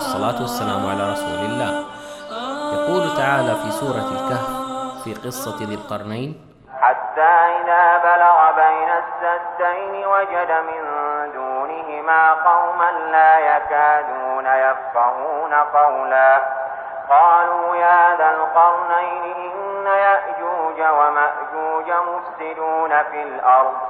والصلاة والسلام على رسول الله. يقول تعالى في سورة الكهف في قصة ذي القرنين حتى إذا بلغ بين السدين وجد من دونهما قوما لا يكادون يفقهون قولا. قالوا يا ذا القرنين إن يأجوج ومأجوج مفسدون في الأرض.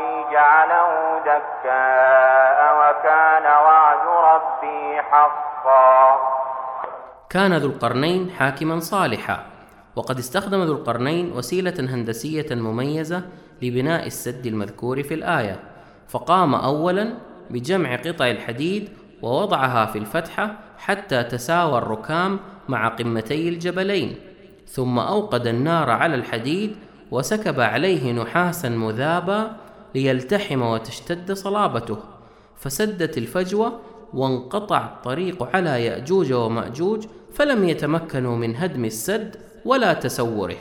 ربي جعله دكاء وكان وعد ربي حقا. كان ذو القرنين حاكما صالحا وقد استخدم ذو القرنين وسيلة هندسية مميزة لبناء السد المذكور في الآية فقام أولا بجمع قطع الحديد ووضعها في الفتحة حتى تساوى الركام مع قمتي الجبلين ثم أوقد النار على الحديد وسكب عليه نحاسا مذابا ليلتحم وتشتد صلابته. فسدت الفجوة وانقطع الطريق على يأجوج ومأجوج فلم يتمكنوا من هدم السد ولا تسوره.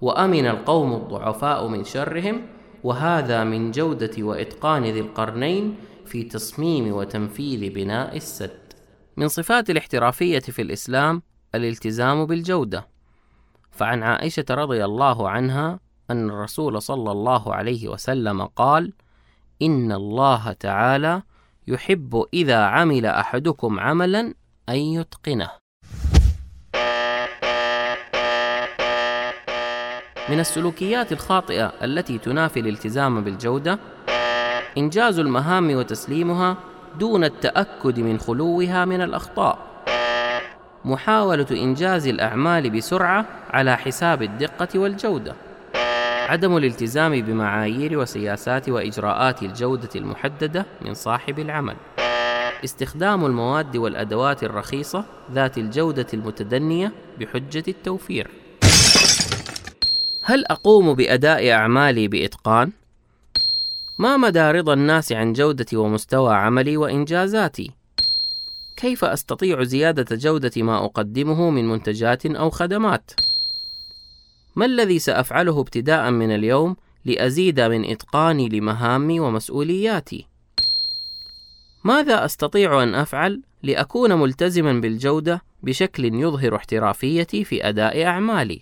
وأمن القوم الضعفاء من شرهم وهذا من جودة وإتقان ذي القرنين في تصميم وتنفيذ بناء السد. من صفات الاحترافية في الإسلام الالتزام بالجودة، فعن عائشة رضي الله عنها أن الرسول صلى الله عليه وسلم قال: إن الله تعالى يحب إذا عمل أحدكم عملا أن يتقنه. من السلوكيات الخاطئة التي تنافي الالتزام بالجودة إنجاز المهام وتسليمها دون التأكد من خلوها من الأخطاء. محاولة إنجاز الأعمال بسرعة على حساب الدقة والجودة. عدم الالتزام بمعايير وسياسات وإجراءات الجودة المحددة من صاحب العمل. استخدام المواد والأدوات الرخيصة ذات الجودة المتدنية بحجة التوفير. هل أقوم بأداء أعمالي بإتقان؟ ما مدى رضا الناس عن جودة ومستوى عملي وإنجازاتي؟ كيف أستطيع زيادة جودة ما أقدمه من منتجات أو خدمات؟ ما الذي سأفعله ابتداء من اليوم لأزيد من إتقاني لمهامي ومسؤولياتي؟ ماذا أستطيع أن أفعل لأكون ملتزما بالجودة بشكل يظهر احترافيتي في أداء أعمالي؟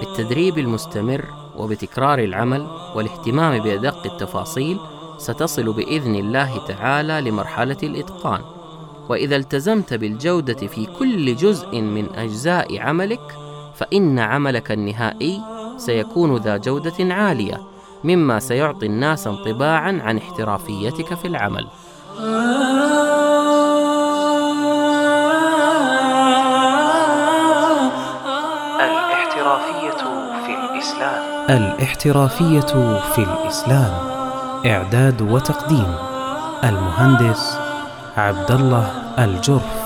بالتدريب المستمر وبتكرار العمل والاهتمام بأدق التفاصيل ستصل بإذن الله تعالى لمرحلة الإتقان وإذا التزمت بالجودة في كل جزء من أجزاء عملك فإن عملك النهائي سيكون ذا جودة عالية مما سيعطي الناس انطباعا عن احترافيتك في العمل. الاحترافية في الإسلام. إعداد وتقديم المهندس عبد الله الجرف.